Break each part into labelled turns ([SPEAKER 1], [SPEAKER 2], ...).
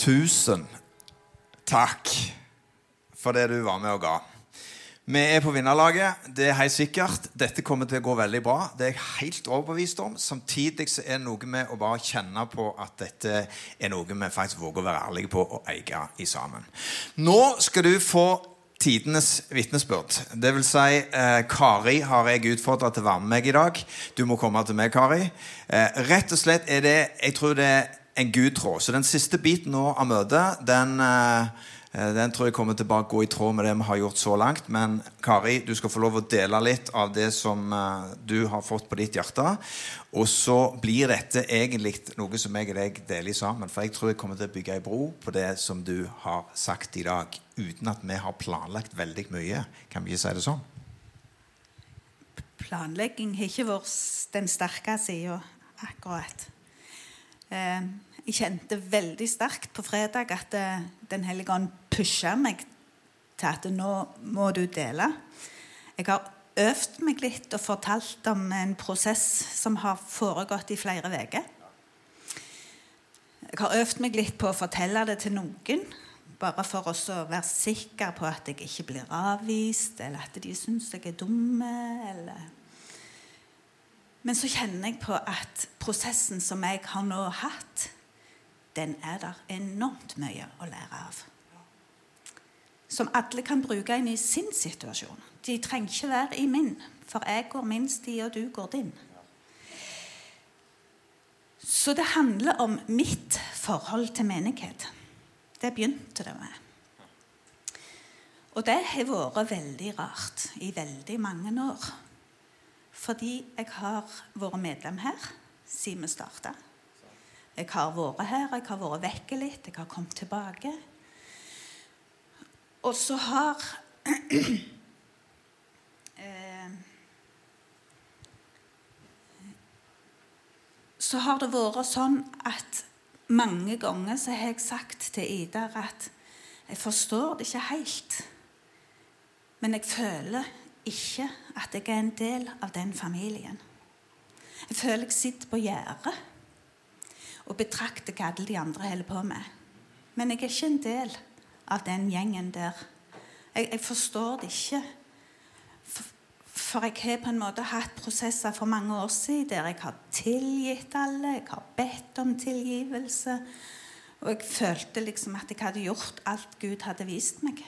[SPEAKER 1] Tusen takk for det du var med og ga. Vi er på vinnerlaget. Det er helt sikkert. Dette kommer til å gå veldig bra. Det er jeg helt overbevist om. Samtidig så er det noe med å bare kjenne på at dette er noe vi faktisk våger å være ærlige på og eie i sammen. Nå skal du få tidenes vitnesbyrd. Det vil si, eh, Kari har jeg utfordra til å være med meg i dag. Du må komme til meg, Kari. Eh, rett og slett er det Jeg tror det er en gudtråd. Så den siste biten nå av møtet, den eh, Eh, den tror jeg kommer til å gå i tråd med det vi har gjort så langt. Men Kari, du skal få lov å dele litt av det som eh, du har fått på ditt hjerte. Og så blir dette egentlig noe som jeg og deg deler sammen. For jeg tror jeg kommer til å bygge ei bro på det som du har sagt i dag. Uten at vi har planlagt veldig mye. Kan vi ikke si det sånn?
[SPEAKER 2] Planlegging har ikke vært den sterke sida akkurat. Eh, jeg kjente veldig sterkt på fredag at eh, Den hellige ånd pusha meg til at nå må du dele. Jeg har øvd meg litt og fortalt om en prosess som har foregått i flere uker. Jeg har øvd meg litt på å fortelle det til noen, bare for å være sikker på at jeg ikke blir avvist, eller at de syns jeg er dum. Men så kjenner jeg på at prosessen som jeg har nå hatt, den er der enormt mye å lære av. Som alle kan bruke inn i sin situasjon. De trenger ikke være i min, for jeg går min sti, og du går din. Så det handler om mitt forhold til menighet. Det begynte det med. Og det har vært veldig rart i veldig mange år. Fordi jeg har vært medlem her siden vi starta. Jeg har vært her, jeg har vært vekke litt, jeg har kommet tilbake. Og så har eh, Så har det vært sånn at mange ganger så har jeg sagt til Idar at jeg forstår det ikke helt. Men jeg føler ikke at jeg er en del av den familien. Jeg føler jeg sitter på gjerdet og betrakter hva alle de andre holder på med. Men jeg er ikke en del av den gjengen der. Jeg, jeg forstår det ikke. For, jeg har på en måte hatt prosesser for mange år siden der jeg har tilgitt alle, jeg har bedt om tilgivelse. Og jeg følte liksom at jeg hadde gjort alt Gud hadde vist meg.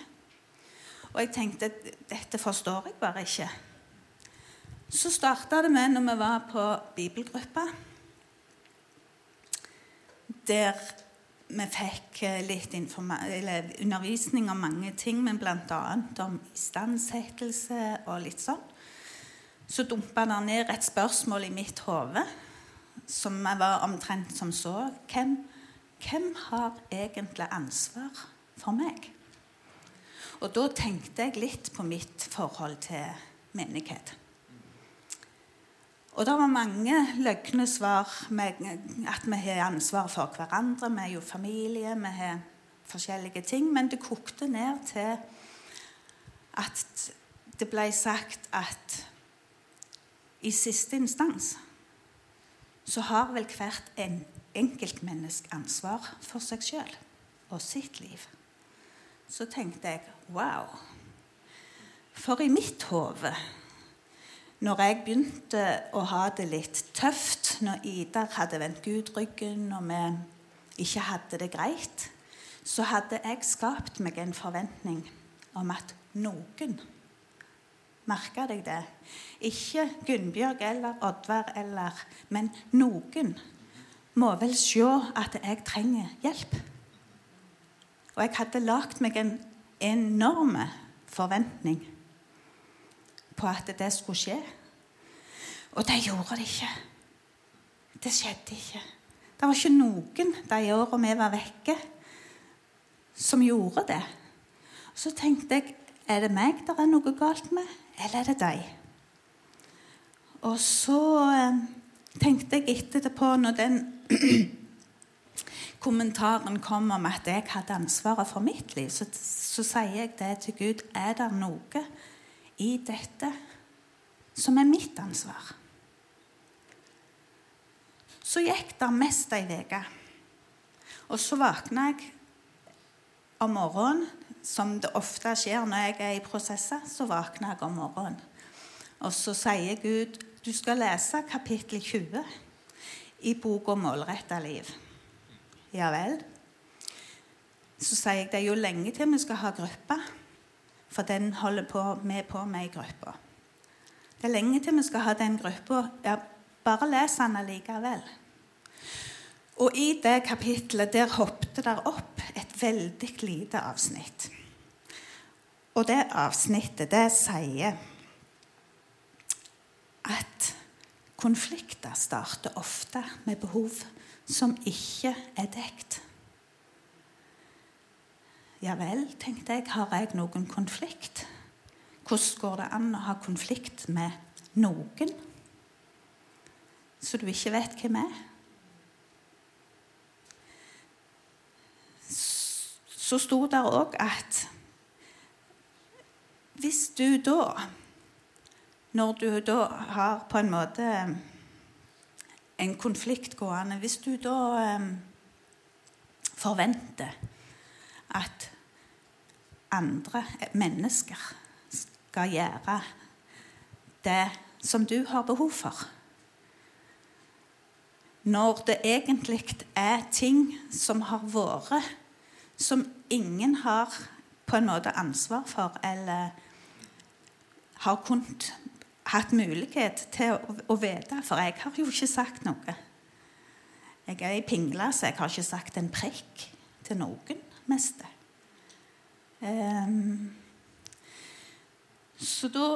[SPEAKER 2] Og jeg tenkte dette forstår jeg bare ikke. Så starta det med når vi var på bibelgruppa der vi fikk eh, litt undervisning om mange ting, men bl.a. om istandsettelse og litt sånn. Så dumpa det ned et spørsmål i mitt hode som var omtrent som så. Hvem, hvem har egentlig ansvar for meg? Og da tenkte jeg litt på mitt forhold til menighet. Og det var mange løgne svar med at vi har ansvar for hverandre. Vi er jo familie, vi har forskjellige ting. Men det kokte ned til at det ble sagt at i siste instans så har vel hvert en enkeltmenneske ansvar for seg sjøl og sitt liv. Så tenkte jeg wow. For i mitt hode når jeg begynte å ha det litt tøft, når Idar hadde vendt Gud ryggen, og vi ikke hadde det greit, så hadde jeg skapt meg en forventning om at noen Merka deg det? Ikke Gunnbjørg eller Oddvar eller Men noen må vel se at jeg trenger hjelp. Og jeg hadde lagd meg en enorm forventning på at det skulle skje. Og det gjorde det ikke. Det skjedde ikke. Det var ikke noen de åra vi var vekke, som gjorde det. Så tenkte jeg er det meg det er noe galt med, eller er det deg? Og så eh, tenkte jeg etterpå, når den kommentaren kom om at jeg hadde ansvaret for mitt liv, så, så sier jeg det til Gud. Er det noe i dette som er mitt ansvar. Så gikk det mest ei uke. Og så våkna jeg om morgenen, som det ofte skjer når jeg er i prosesser, så våkner jeg om morgenen. Og så sier Gud du skal lese kapittel 20 i boka 'Målretta liv'. Ja vel. Så sier jeg det er jo lenge til vi skal ha gruppe, for den holder på, med på med i gruppa. Det er lenge til vi skal ha den gruppa. Ja, bare les den allikevel. Og i det kapitlet der hoppet der opp et veldig lite avsnitt. Og det avsnittet, det sier at konflikter starter ofte med behov som ikke er dekt. Ja vel, tenkte jeg, har jeg noen konflikt? Hvordan går det an å ha konflikt med noen så du ikke vet hvem er? Så sto det òg at hvis du da Når du da har på en måte en konflikt gående Hvis du da um, forventer at andre mennesker skal gjøre det som du har behov for Når det egentlig er ting som har vært, som ingen har på en måte ansvar for eller har kunnet hatt mulighet til å, å vite, for jeg har jo ikke sagt noe. Jeg er ei pingle, så jeg har ikke sagt en prekk til noen meste. Um, så da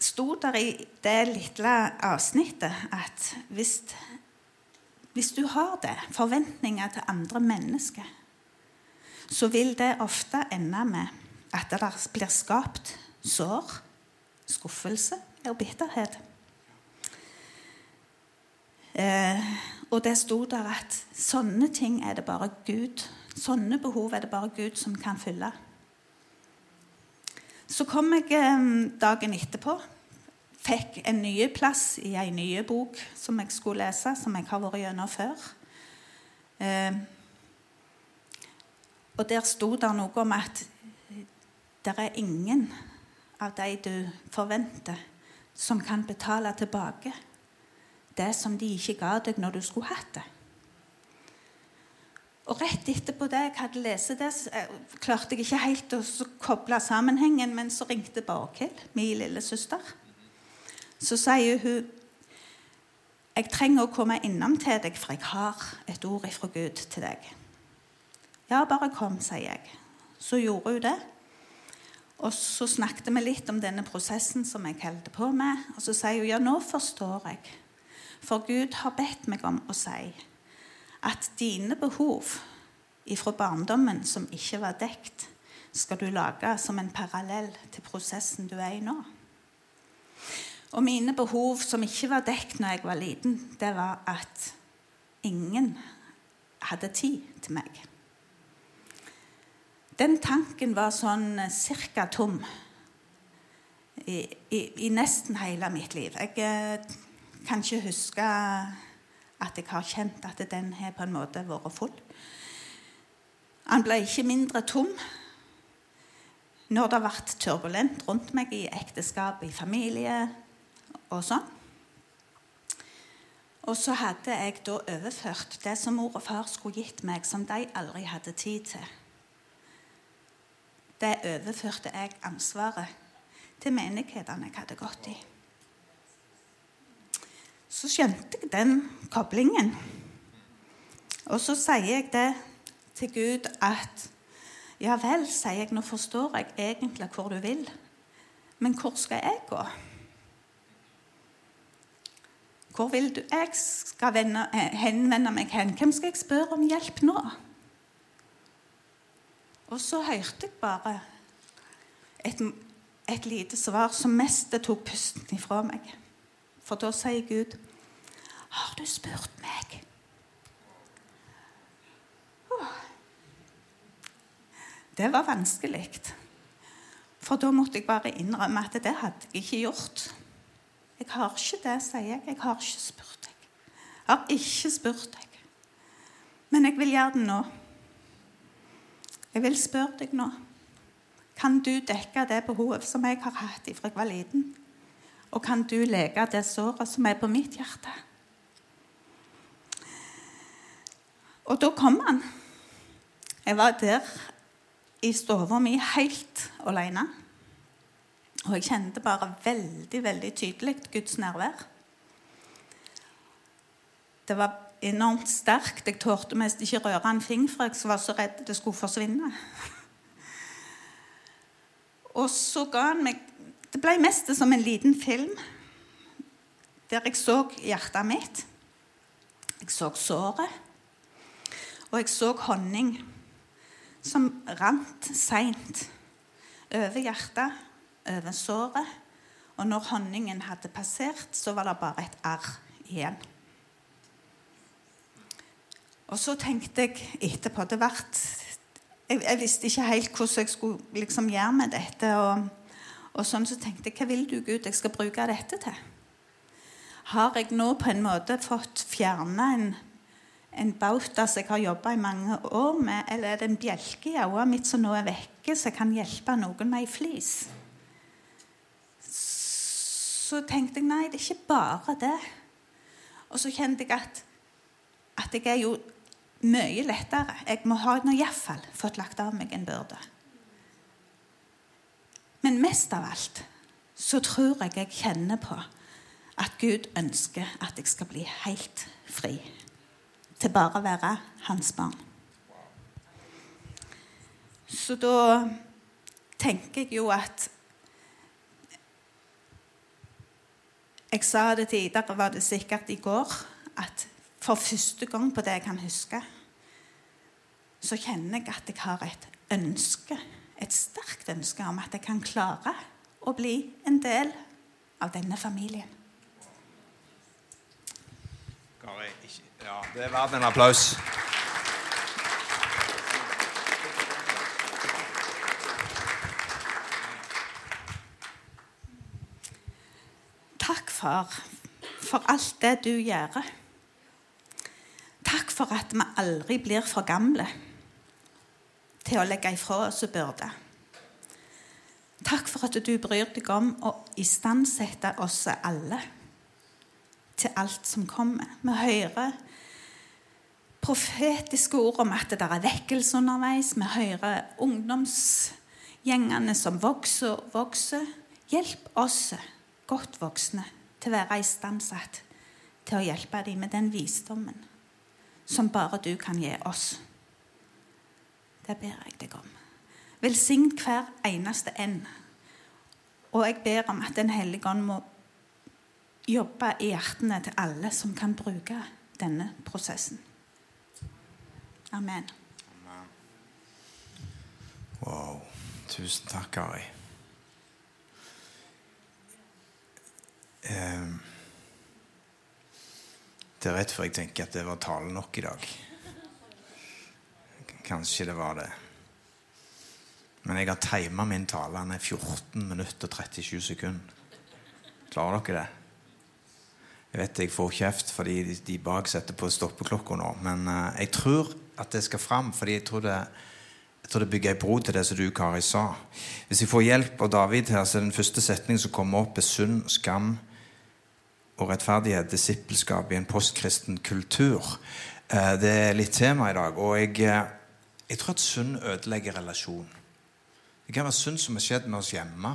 [SPEAKER 2] sto det i det lille avsnittet at hvis, hvis du har det, forventninger til andre mennesker, så vil det ofte ende med at det blir skapt sår, skuffelse og bitterhet. Eh, og det sto der at sånne ting er det bare Gud Sånne behov er det bare Gud som kan fylle. Så kom jeg eh, dagen etterpå. Fikk en ny plass i en ny bok som jeg skulle lese, som jeg har vært gjennom før. Eh, og der sto det noe om at det er ingen av de du forventer, som kan betale tilbake det som de ikke ga deg når du skulle hatt det. Og Rett etterpå det jeg hadde lest det, eh, klarte jeg ikke helt å koble sammenhengen, men så ringte Borghild, min lillesøster. Så sier hun jeg trenger å komme innom til deg, for jeg har et ord ifra Gud til deg. Ja, bare kom, sier jeg. Så gjorde hun det. Og så snakket vi litt om denne prosessen som jeg holdt på med. Og så sier hun ja, nå forstår jeg. For Gud har bedt meg om å si at dine behov fra barndommen som ikke var dekt, skal du lage som en parallell til prosessen du er i nå. Og mine behov som ikke var dekt når jeg var liten, det var at ingen hadde tid til meg. Den tanken var sånn eh, cirka tom i, i, i, nesten hele mitt liv. Jeg eh, kan ikke huske at jeg har kjent at den har på en måte vært full. Han ble ikke mindre tom når det har vært turbulent rundt meg i ekteskap, i familie og sånn. Og så hadde jeg da overført det som mor og far skulle gitt meg, som de aldri hadde tid til det overførte jeg ansvaret til menighetene jeg hadde gått i. Så skjønte jeg den koblingen. Og så sier jeg det til Gud at Ja vel, sier jeg, nå forstår jeg egentlig hvor du vil. Men hvor skal jeg gå? Hvor vil du jeg skal henvende meg hen? Hvem skal jeg spørre om hjelp nå? Og så hørte jeg bare et, et lite svar som mest tok pusten ifra meg. For da sier Gud, 'Har du spurt meg?' Det var vanskelig. For da måtte jeg bare innrømme at det hadde jeg ikke gjort. Jeg har ikke det, sier jeg. Jeg har ikke spurt deg. Jeg har ikke spurt deg. Men jeg vil gjøre det nå. Jeg vil spørre deg nå Kan du dekke det behovet som jeg har hatt fra jeg var liten? Og kan du lege det såret som er på mitt hjerte? Og da kom han. Jeg var der i stua mi helt alene. Og jeg kjente bare veldig, veldig tydelig Guds nærvær. Det var enormt sterkt. Jeg torde mest ikke røre en finger, for jeg var så redd det skulle forsvinne. Og så ga han meg Det ble mest som en liten film der jeg så hjertet mitt. Jeg så såret. Og jeg så honning som rant seint over hjertet, over såret. Og når honningen hadde passert, så var det bare et arr igjen. Og så tenkte jeg etterpå det ble, jeg, jeg, visste ikke helt hvordan jeg skulle liksom gjøre med dette. Og, og, sånn så tenkte jeg hva vil du, Gud, jeg skal bruke dette til? Har jeg nå på en måte fått fjerna en, en bauta som jeg har jobba i mange år med, eller er det en bjelke i øyet mitt som nå er vekke, så jeg kan hjelpe noen med ei flis? Så tenkte jeg nei, det er ikke bare det. Og så kjente jeg at, at jeg er jo mye lettere. Jeg må ha iallfall fått lagt av meg en byrde. Men mest av alt så tror jeg jeg kjenner på at Gud ønsker at jeg skal bli helt fri. Til bare å være hans barn. Så da tenker jeg jo at Jeg sa det til Ida, var det sikkert i går, at for første gang på det jeg kan huske, så kjenner jeg at jeg har et ønske, et sterkt ønske om at jeg kan klare å bli en del av denne familien.
[SPEAKER 1] Ja, det er verdt en applaus.
[SPEAKER 2] Takk, far, for alt det du gjør Takk for at vi aldri blir for gamle til å legge ifra oss byrder. Takk for at du bryr deg om å istandsette oss alle til alt som kommer. Vi hører profetiske ord om at det er vekkelse underveis. Vi hører ungdomsgjengene som vokser og vokser. Hjelp oss godt voksne til å være istandsatt til å hjelpe dem med den visdommen som bare du kan gi oss. Det ber jeg deg om. Velsign hver eneste en. Og jeg ber om at Den hellige ånd må jobbe i hjertene til alle som kan bruke denne prosessen. Amen.
[SPEAKER 1] Wow. Tusen takk, Kari. Um. Det er rett før jeg tenker at det var tale nok i dag. Kanskje det var det. Men jeg har tima min tale. Den er 14 minutter og 37 sekunder. Klarer dere det? Jeg vet jeg får kjeft fordi de bak setter på stoppeklokka nå. Men uh, jeg tror at det skal fram, fordi jeg tror det, jeg tror det bygger ei bro til det som du, Kari, sa. Hvis jeg får hjelp av David her, så er den første setningen som kommer opp, er sunn skam, og rettferdighet, disippelskap i en postkristen kultur. Eh, det er litt tema i dag. Og jeg, eh, jeg tror at synd ødelegger relasjon. Det kan være synd som har skjedd med oss hjemme.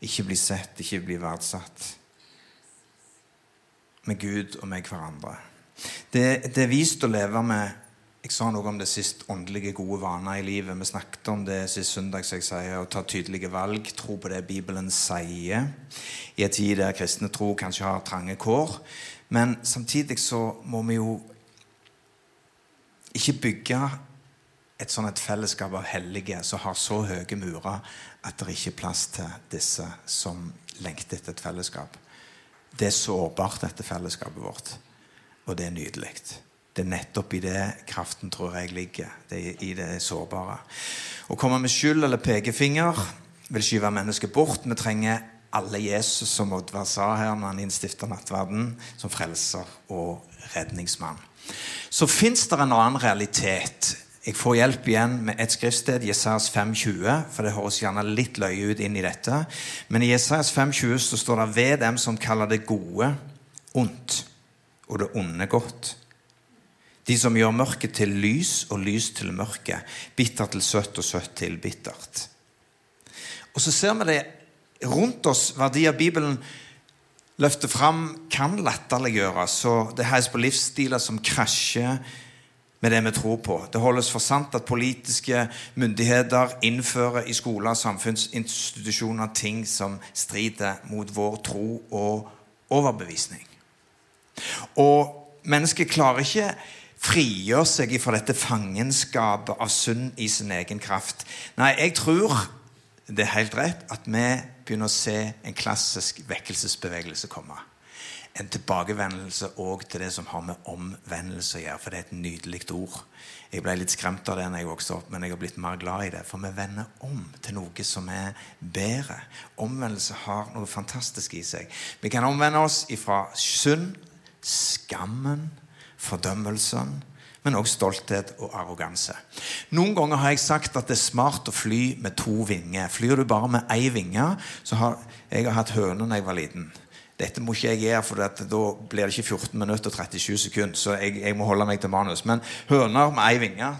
[SPEAKER 1] Ikke bli sett, ikke bli verdsatt. Med Gud og med hverandre. Det, det er vist å leve med jeg sa noe om det sist åndelige, gode vaner i livet. Vi snakket om det sist søndag. som jeg sier, Å ta tydelige valg, tro på det Bibelen sier. I en tid der kristne tro kanskje har trange kår. Men samtidig så må vi jo ikke bygge et sånt et fellesskap av hellige som har så høye murer at det ikke er plass til disse som lengter etter et fellesskap. Det er sårbart, dette fellesskapet vårt. Og det er nydelig. Det er nettopp i det kraften tror jeg ligger. Det er I det sårbare. Å komme med skyld eller pekefinger vil skyve mennesket bort. Vi trenger alle Jesus, som Oddvar sa her når han innstifta nattverden, som frelser og redningsmann. Så fins det en annen realitet Jeg får hjelp igjen med et skriftsted, Jesajas 5,20, for det høres gjerne litt løye ut inn i dette. Men i Jesajas 5,20 så står det ved dem som kaller det gode ondt, og det onde godt. De som gjør mørket til lys og lys til mørke, bittert til søtt og søtt til bittert. Og så ser vi det rundt oss, verdier Bibelen løfter fram, kan latterliggjøres. Så det heies på livsstiler som krasjer med det vi tror på. Det holdes for sant at politiske myndigheter innfører i skoler og samfunnsinstitusjoner ting som strider mot vår tro og overbevisning. Og mennesket klarer ikke frigjøre seg fra dette fangenskapet av synd i sin egen kraft. Nei, jeg tror det er helt rett at vi begynner å se en klassisk vekkelsesbevegelse komme en tilbakevendelse òg til det som har med omvendelse å gjøre. For det er et nydelig ord. Jeg ble litt skremt av det når jeg vokste opp, men jeg har blitt mer glad i det. For vi vender om til noe som er bedre. Omvendelse har noe fantastisk i seg. Vi kan omvende oss ifra synd, skammen, fordømmelsen, men også stolthet og arroganse. Noen ganger har jeg sagt at det er smart å fly med to vinger. Flyr du bare med én vinge, så har jeg har hatt høne da jeg var liten. Dette må ikke jeg gjøre, for da blir det ikke 14 minutter og 37 sekunder. Så jeg, jeg må holde meg til manus. Men høner med ei vinge,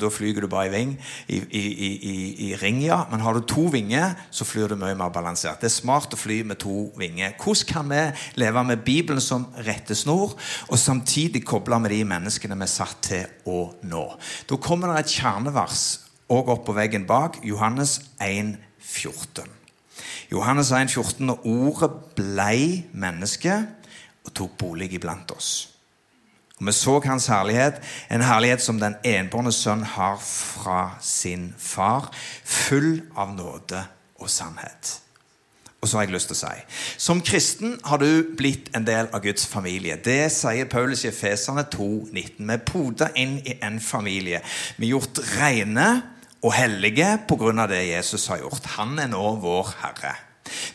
[SPEAKER 1] da flyger du bare i ving. I, i, i, i ring, ja. Men har du to vinger, så flyr du mye mer balansert. Det er smart å fly med to vinger. Hvordan kan vi leve med Bibelen som rettesnor, og samtidig koble med de menneskene vi er satt til å nå? Da kommer det et kjernevers òg opp på veggen bak. Johannes 1, 14. Johannes 1, 14, og ordet blei menneske og tok bolig iblant oss. Og Vi så hans herlighet, en herlighet som den enbårne sønn har fra sin far, full av nåde og sannhet. Og så har jeg lyst til å si Som kristen har du blitt en del av Guds familie. Det sier Paulus i Efesene 2,19. Vi er poda inn i en familie. Vi er gjort rene og hellige pga. det Jesus har gjort. Han er nå vår Herre.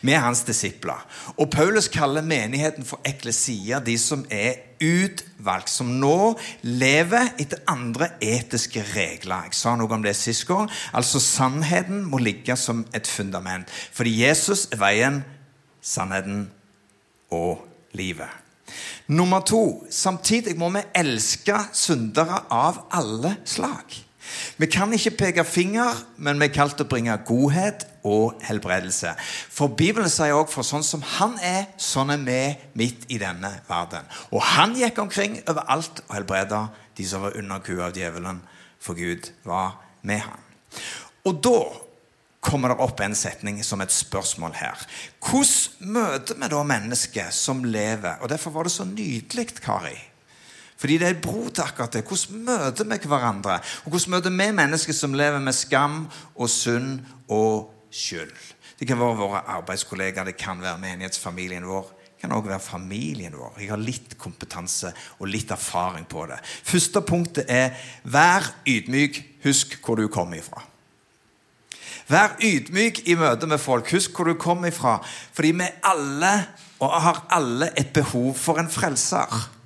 [SPEAKER 1] Vi er hans disipler. Og Paulus kaller menigheten for eklesia, de som er utvalgt, som nå lever etter andre etiske regler. Jeg sa noe om det sist gang. Altså Sannheten må ligge som et fundament. Fordi Jesus er veien, sannheten og livet. Nummer to. Samtidig må vi elske syndere av alle slag. Vi kan ikke peke finger, men vi er kalt å bringe godhet og helbredelse. For Bibelen sier også for sånn som han er, sånn er vi midt i denne verden. Og han gikk omkring overalt og helbreda de som var under kua av djevelen, for Gud var med han. Og da kommer det opp en setning som et spørsmål her. Hvordan møter vi da mennesker som lever? Og Derfor var det så nydelig, Kari, fordi det er bro til akkurat det. Hvordan møter vi hverandre? Og hvordan møter vi mennesker som lever med skam og synd og skyld? Det kan være våre arbeidskollegaer, det kan være menighetsfamilien vår. Det kan også være familien vår. Jeg har litt kompetanse og litt erfaring på det. Første punktet er vær ydmyk. Husk hvor du kommer ifra. Vær ydmyk i møte med folk. Husk hvor du kommer ifra. Fordi vi alle og har alle et behov for en frelser.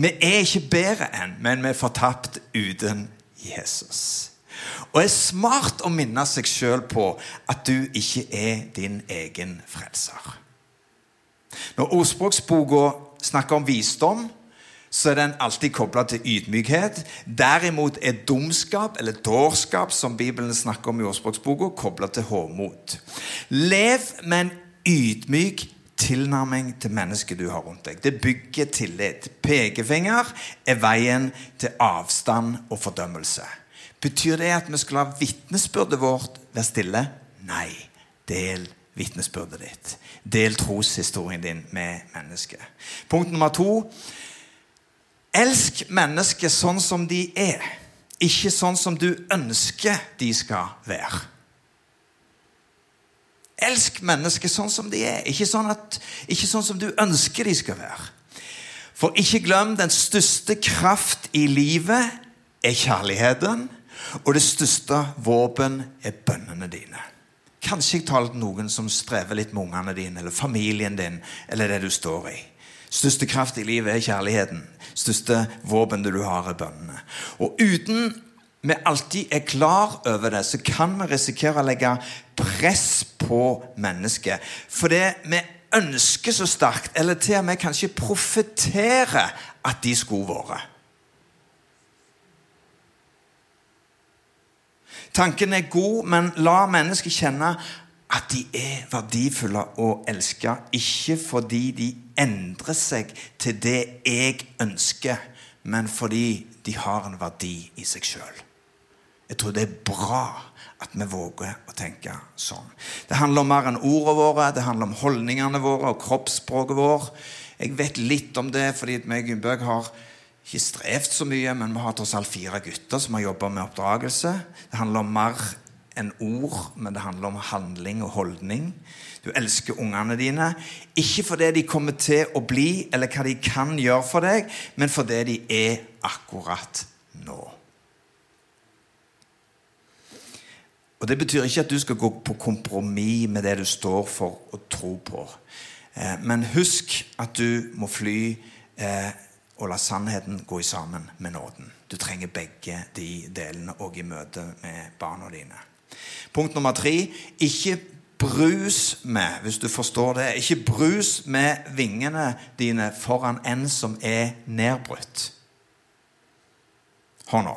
[SPEAKER 1] Vi er ikke bedre enn, men vi er fortapt uten Jesus. Og det er smart å minne seg sjøl på at du ikke er din egen frelser. Når ordspråksboka snakker om visdom, så er den alltid kobla til ydmykhet. Derimot er dumskap, eller dårskap, som Bibelen snakker om i ordspråksboka, kobla til håmot. Lev med en ydmyk tilnærming til mennesket du har rundt deg. Det bygger tillit. Pekefinger er veien til avstand og fordømmelse. Betyr det at vi skal la vitnesbyrdet vårt være stille? Nei. Del vitnesbyrdet ditt. Del troshistorien din med mennesket. Punkt nummer to. Elsk mennesket sånn som de er, ikke sånn som du ønsker de skal være. Elsk mennesker sånn som de er, ikke sånn, at, ikke sånn som du ønsker de skal være. For ikke glem den største kraft i livet er kjærligheten. Og det største våpen er bønnene dine. Kanskje jeg taler til noen som strever litt med ungene dine eller familien din. eller det du står i. Største kraft i livet er kjærligheten. Største våpen du har, er bønnene. Og uten vi alltid er klar over det, så kan vi risikere å legge press på mennesket. For det vi ønsker så sterkt, eller til og med kanskje profeterer at de skulle vært. Tanken er god, men la mennesket kjenne at de er verdifulle og elska. Ikke fordi de endrer seg til det jeg ønsker, men fordi de har en verdi i seg sjøl. Jeg tror det er bra at vi våger å tenke sånn. Det handler om mer enn ordene våre, det handler om holdningene våre og kroppsspråket vår. Jeg vet litt om det fordi meg og Gunnbøg har ikke strevd så mye, men vi har tross alt fire gutter som har jobba med oppdragelse. Det handler om mer enn ord, men det handler om handling og holdning. Du elsker ungene dine, ikke fordi de kommer til å bli, eller hva de kan gjøre for deg, men fordi de er akkurat nå. Og Det betyr ikke at du skal gå på kompromiss med det du står for og tror på. Eh, men husk at du må fly eh, og la sannheten gå i sammen med nåden. Du trenger begge de delene òg i møte med barna dine. Punkt nummer tre ikke brus med, hvis du forstår det, ikke brus med vingene dine foran en som er nedbrutt. Hør nå.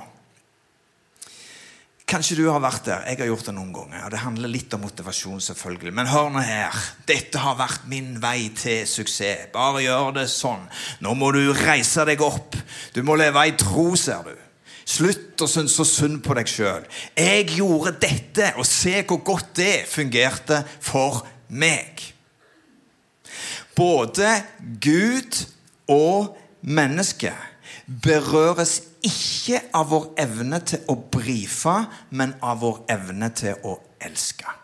[SPEAKER 1] Kanskje du har vært der. Jeg har gjort det noen ganger. og Det handler litt om motivasjon, selvfølgelig. Men hør nå her. Dette har vært min vei til suksess. Bare gjør det sånn. Nå må du reise deg opp. Du må leve i tro, ser du. Slutt å synes så synd på deg sjøl. Jeg gjorde dette, og se hvor godt det fungerte for meg. Både Gud og mennesket berøres ikke av vår evne til å brife, men av vår evne til å elske.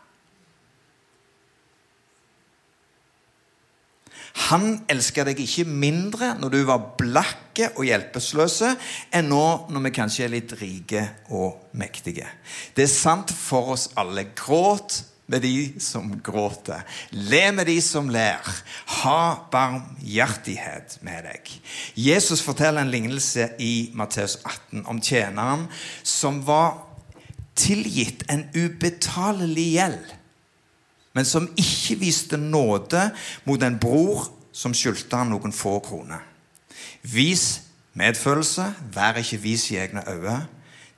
[SPEAKER 1] Han elsker deg ikke mindre når du var blakke og hjelpeløse, enn nå når vi kanskje er litt rike og mektige. Det er sant for oss alle. Gråt med de som gråter. Le med de som ler. Ha barmhjertighet med deg. Jesus forteller en lignelse i Matteus 18 om tjeneren som var tilgitt en ubetalelig gjeld, men som ikke viste nåde mot en bror som skyldte han noen få kroner. Vis medfølelse, vær ikke vis i egne øyne.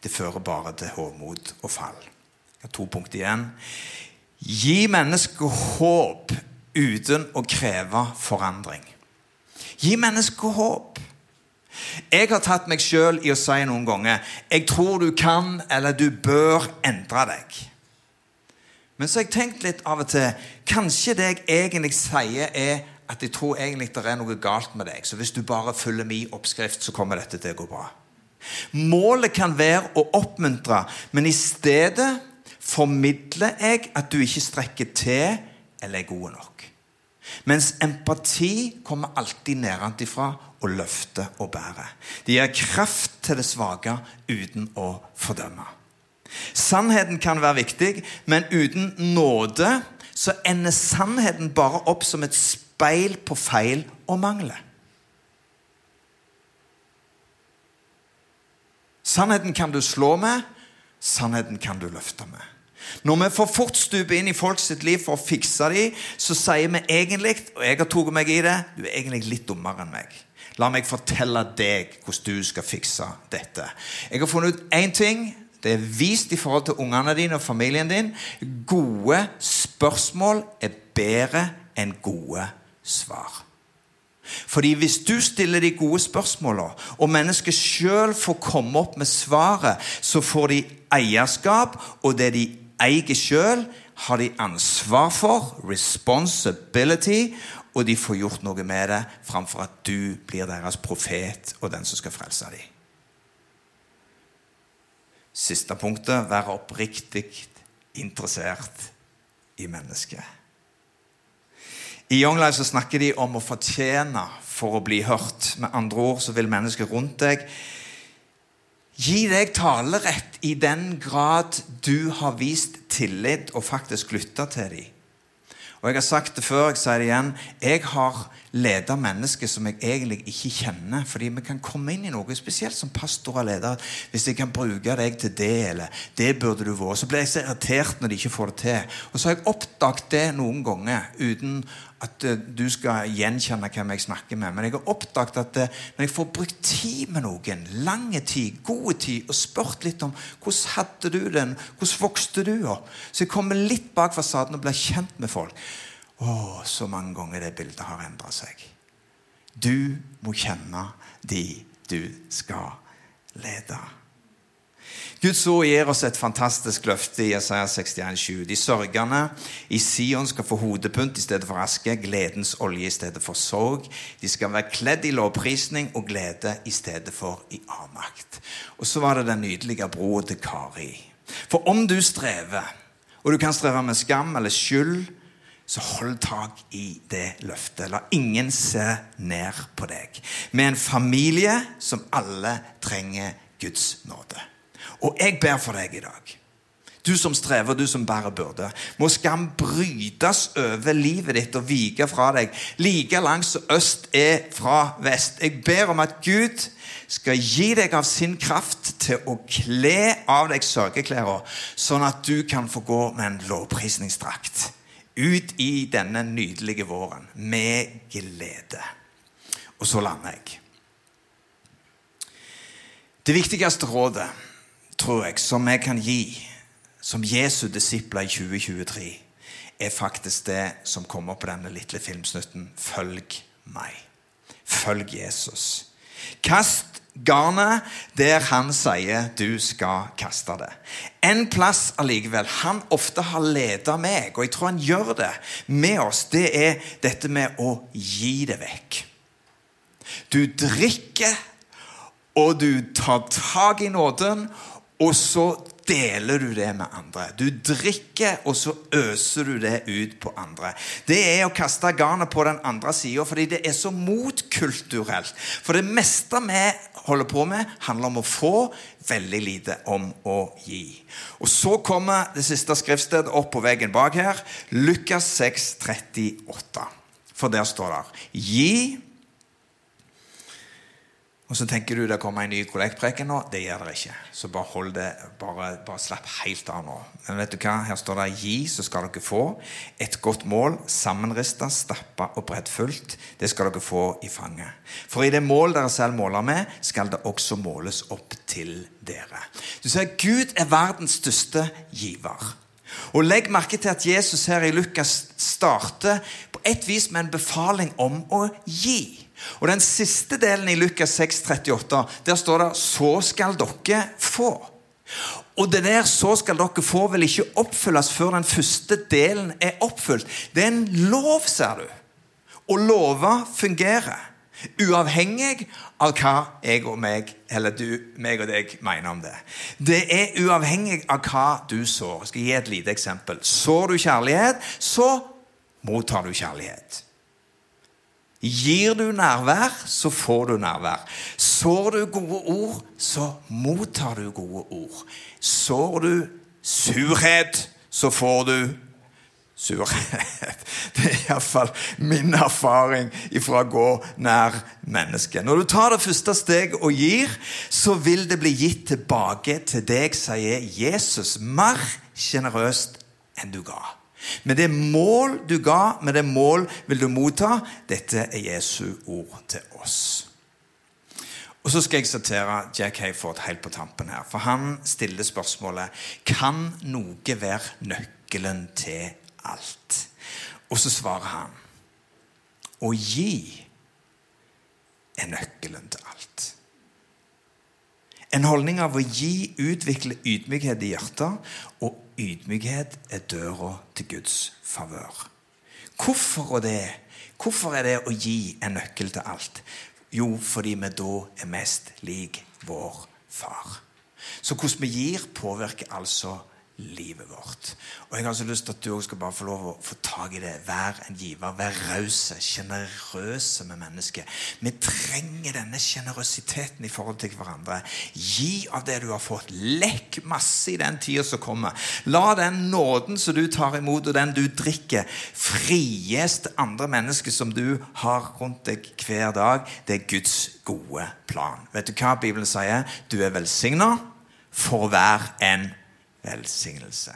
[SPEAKER 1] Det fører bare til hovmod og fall. Jeg har to punkter igjen. Gi mennesket håp uten å kreve forandring. Gi mennesket håp. Jeg har tatt meg sjøl i å si noen ganger 'Jeg tror du kan, eller du bør endre deg'. Men så har jeg tenkt litt av og til Kanskje det jeg egentlig sier, er at jeg tror egentlig det er noe galt med deg. Så hvis du bare følger min oppskrift, så kommer dette til å gå bra. Målet kan være å oppmuntre, men i stedet formidler jeg at du ikke strekker til eller er god nok. Mens empati kommer alltid nedenfra og løfter og bærer. Det gir kraft til det svake uten å fordømme. Sannheten kan være viktig, men uten nåde så ender sannheten bare opp som et speil på feil og mangler. Sannheten kan du slå med, sannheten kan du løfte med. Når vi for fort stuper inn i folks liv for å fikse dem, så sier vi egentlig, og jeg har tatt meg i det, du er egentlig litt dummere enn meg. La meg fortelle deg hvordan du skal fikse dette. Jeg har funnet ut én ting. Det er vist i forhold til ungene dine og familien din. Gode spørsmål er bedre enn gode svar. Fordi hvis du stiller de gode spørsmålene, og mennesket sjøl får komme opp med svaret, så får de eierskap, og det de eier sjøl, har de ansvar for, responsibility, og de får gjort noe med det framfor at du blir deres profet og den som skal frelse dem. Siste punktet være oppriktig interessert i mennesket. I Young Life så snakker de om å fortjene for å bli hørt. Med andre ord så vil mennesker rundt deg Gi deg talerett i den grad du har vist tillit og faktisk lytta til dem. Og jeg har sagt det før, jeg sier det igjen. Jeg har leda mennesker som jeg egentlig ikke kjenner. Fordi vi kan komme inn i noe spesielt som pastor og leder. Hvis jeg kan bruke deg til det, eller det burde du vært. Så blir jeg så irritert når de ikke får det til. Og så har jeg oppdaget det noen ganger uten at uh, du skal gjenkjenne hvem jeg snakker med. Men jeg har oppdaget at uh, når jeg får brukt tid med noen, lang tid, god tid, og spurt litt om hvordan hadde du den, hvordan vokste du opp, så jeg kommer litt bak fasaden og blir kjent med folk. Å, så mange ganger det bildet har endra seg. Du må kjenne de du skal lede. Guds ord gir oss et fantastisk løfte i Isaiah 61,7. De sørgende i Sion skal få hodepynt i stedet for aske, gledens olje i stedet for sorg. De skal være kledd i lovprisning og glede i stedet for i avmakt. Og så var det den nydelige broa til Kari. For om du strever, og du kan streve med skam eller skyld, så hold tak i det løftet. La ingen se ned på deg. Med en familie som alle trenger Guds nåde. Og jeg ber for deg i dag. Du som strever, du som bærer byrde. Må skam brytes over livet ditt og vike fra deg, like langt som øst er fra vest. Jeg ber om at Gud skal gi deg av sin kraft til å kle av deg sørgeklærne, sånn at du kan få gå med en lovprisningsdrakt ut i denne nydelige våren med glede. Og så lander jeg. Det viktigste rådet tror jeg, som jeg kan gi som Jesu disipler i 2023, er faktisk det som kommer på denne lille filmsnutten. Følg meg. Følg Jesus. Kast garnet der han sier du skal kaste det. En plass allikevel han ofte har ledet meg, og jeg tror han gjør det med oss, det er dette med å gi det vekk. Du drikker, og du tar tak i nåden, og så deler du det med andre. Du drikker, og så øser du det ut på andre. Det er å kaste garnet på den andre sida, fordi det er så motkulturelt. For det meste vi holder på med, handler om å få, veldig lite om å gi. Og så kommer det siste skriftstedet opp på veggen bak her. Lukas 6, 38. For der står det Gi og så tenker du det kommer en ny kollektpreken nå. Det gjør det ikke. Så bare hold det, bare, bare slapp helt av nå. Men vet du hva? Her står det 'gi, så skal dere få'. Et godt mål, sammenrista, stappa og breddfullt. Det skal dere få i fanget. For i det mål dere selv måler med, skal det også måles opp til dere. Du ser, Gud er verdens største giver. Og Legg merke til at Jesus her i Lukas starter på et vis med en befaling om å gi. Og Den siste delen i Lukas 6, 38, der står det 'så skal dere få'. Og det der 'så skal dere få' vil ikke oppfylles før den første delen er oppfylt. Det er en lov, ser du. Og lover fungerer. Uavhengig av hva jeg og meg, eller du, meg og deg mener om det. Det er uavhengig av hva du sår. Jeg skal gi et lite eksempel. Sår du kjærlighet, så mottar du kjærlighet. Gir du nærvær, så får du nærvær. Sår du gode ord, så mottar du gode ord. Sår du surhet, så får du surhet. Det er iallfall min erfaring ifra å gå nær mennesket. Når du tar det første steget og gir, så vil det bli gitt tilbake til deg, sier Jesus, mer sjenerøst enn du ga. Med det mål du ga, med det mål vil du motta. Dette er Jesu ord til oss. Og Så skal jeg sitere Jack Hayford helt på tampen her. For han stiller spørsmålet Kan noe være nøkkelen til alt? Og så svarer han Å gi er nøkkelen til alt. En holdning av å gi utvikler ydmykhet i hjertet, og ydmykhet er døra til Guds favør. Hvorfor, Hvorfor er det å gi en nøkkel til alt? Jo, fordi vi da er mest lik vår far. Så hvordan vi gir, påvirker altså livet vårt. Og Jeg har så lyst til at du også skal bare få lov å få tak i det. Vær en giver. Vær rause, sjenerøse med mennesket. Vi trenger denne sjenerøsiteten i forhold til hverandre. Gi av det du har fått. Lekk masse i den tida som kommer. La den nåden som du tar imot, og den du drikker, frigis til andre mennesker som du har rundt deg hver dag. Det er Guds gode plan. Vet du hva Bibelen sier? Du er velsigna for være en velsignelse.